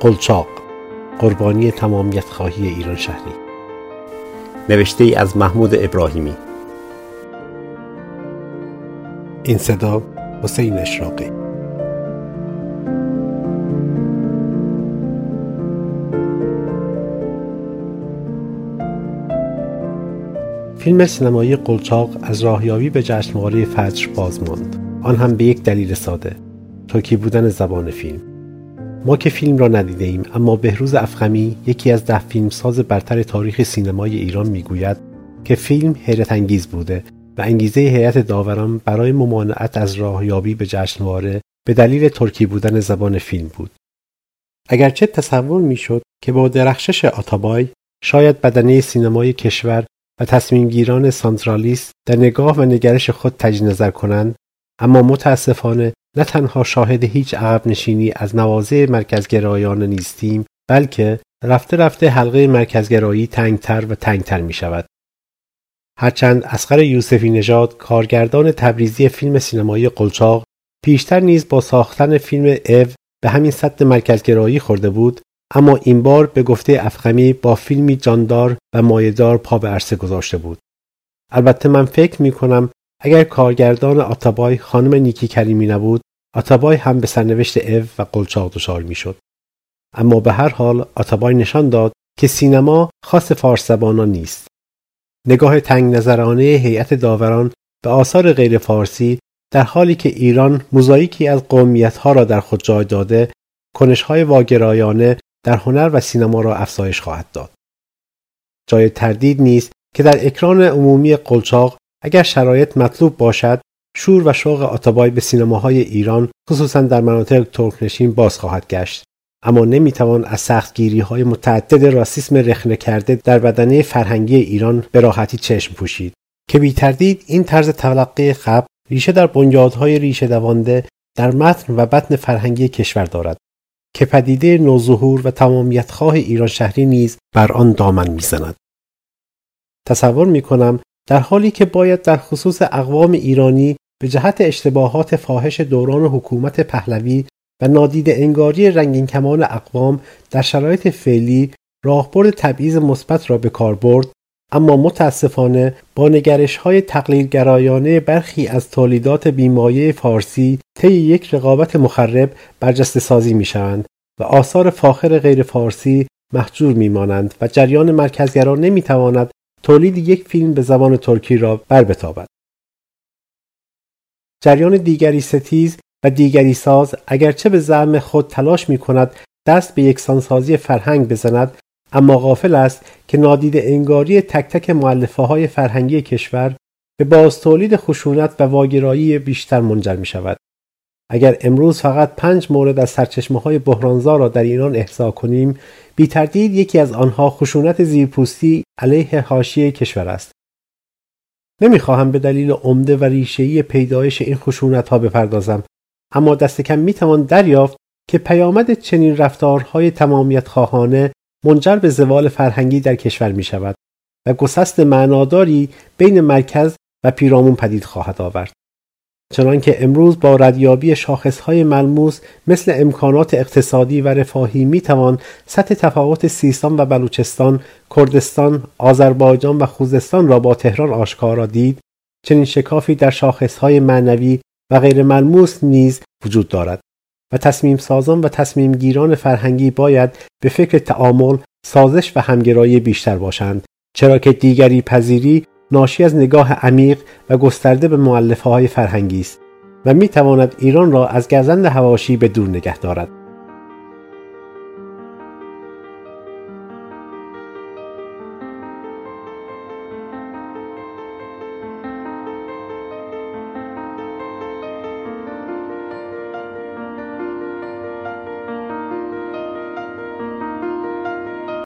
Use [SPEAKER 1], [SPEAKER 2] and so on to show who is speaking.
[SPEAKER 1] قلچاق قربانی تمامیت خواهی ایران شهری. نوشته ای از محمود ابراهیمی. این صدا حسین اشراقی. فیلم سینمایی قلچاق از راهیابی به جشنواره فجر باز ماند. آن هم به یک دلیل ساده ترکی بودن زبان فیلم. ما که فیلم را ندیده ایم اما بهروز افخمی یکی از ده فیلمساز برتر تاریخ سینمای ایران می‌گوید که فیلم حیرت انگیز بوده و انگیزه هیئت داوران برای ممانعت از راهیابی به جشنواره به دلیل ترکی بودن زبان فیلم بود. اگرچه تصور می‌شد که با درخشش آتابای شاید بدنه سینمای کشور و تصمیمگیران سانترالیست در نگاه و نگرش خود تجی نظر کنند اما متاسفانه نه تنها شاهد هیچ عقب نشینی از نوازه مرکزگرایان نیستیم بلکه رفته رفته حلقه مرکزگرایی تنگتر و تنگتر می شود. هرچند اسقر یوسفی نژاد کارگردان تبریزی فیلم سینمایی قلچاق پیشتر نیز با ساختن فیلم او به همین سطح مرکزگرایی خورده بود اما این بار به گفته افخمی با فیلمی جاندار و مایدار پا به عرصه گذاشته بود البته من فکر می کنم اگر کارگردان آتابای خانم نیکی کریمی نبود آتابای هم به سرنوشت او و قلچاق دچار می‌شد. اما به هر حال آتابای نشان داد که سینما خاص فارس زبانان نیست. نگاه تنگ نظرانه هیئت داوران به آثار غیر فارسی در حالی که ایران موزاییکی از قومیتها را در خود جای داده کنشهای واگرایانه در هنر و سینما را افزایش خواهد داد. جای تردید نیست که در اکران عمومی قلچاق اگر شرایط مطلوب باشد شور و شوق آتابای به سینماهای ایران خصوصا در مناطق ترکنشین باز خواهد گشت. اما نمی‌توان از سختگیری های متعدد راسیسم رخنه کرده در بدنه فرهنگی ایران به راحتی چشم پوشید. که بی تردید این طرز تلقی قبل ریشه در بنیادهای ریشه دوانده در متن و بطن فرهنگی کشور دارد که پدیده نوظهور و تمامیتخواه ایران شهری نیز بر آن دامن می‌زند. تصور می کنم در حالی که باید در خصوص اقوام ایرانی به جهت اشتباهات فاحش دوران حکومت پهلوی و نادید انگاری رنگین کمان اقوام در شرایط فعلی راهبرد تبعیض مثبت را به کار برد اما متاسفانه با نگرش های تقلیلگرایانه برخی از تولیدات بیمایه فارسی طی یک رقابت مخرب برجسته سازی می شوند و آثار فاخر غیر فارسی محجور می مانند و جریان مرکزگرا نمی تواند تولید یک فیلم به زبان ترکی را بر بتابد. جریان دیگری ستیز و دیگری ساز اگرچه به زعم خود تلاش می کند دست به یکسانسازی فرهنگ بزند اما غافل است که نادید انگاری تک تک معلفه های فرهنگی کشور به باز تولید خشونت و واگرایی بیشتر منجر می شود. اگر امروز فقط پنج مورد از سرچشمه های بحرانزا را در ایران احضا کنیم بی تردید یکی از آنها خشونت زیرپوستی علیه حاشیه کشور است. نمی‌خواهم به دلیل عمده و ریشهای پیدایش این خشونت ها بپردازم اما دست کم می‌توان دریافت که پیامد چنین رفتارهای تمامیت خواهانه منجر به زوال فرهنگی در کشور می شود و گسست معناداری بین مرکز و پیرامون پدید خواهد آورد. چنانکه امروز با ردیابی شاخصهای ملموس مثل امکانات اقتصادی و رفاهی می توان سطح تفاوت سیستان و بلوچستان، کردستان، آذربایجان و خوزستان را با تهران آشکارا دید، چنین شکافی در شاخصهای معنوی و غیر ملموس نیز وجود دارد. و تصمیم سازان و تصمیم گیران فرهنگی باید به فکر تعامل، سازش و همگرایی بیشتر باشند چرا که دیگری پذیری ناشی از نگاه عمیق و گسترده به معلفه های فرهنگی است و می تواند ایران را از گزند هواشی به دور نگه دارد.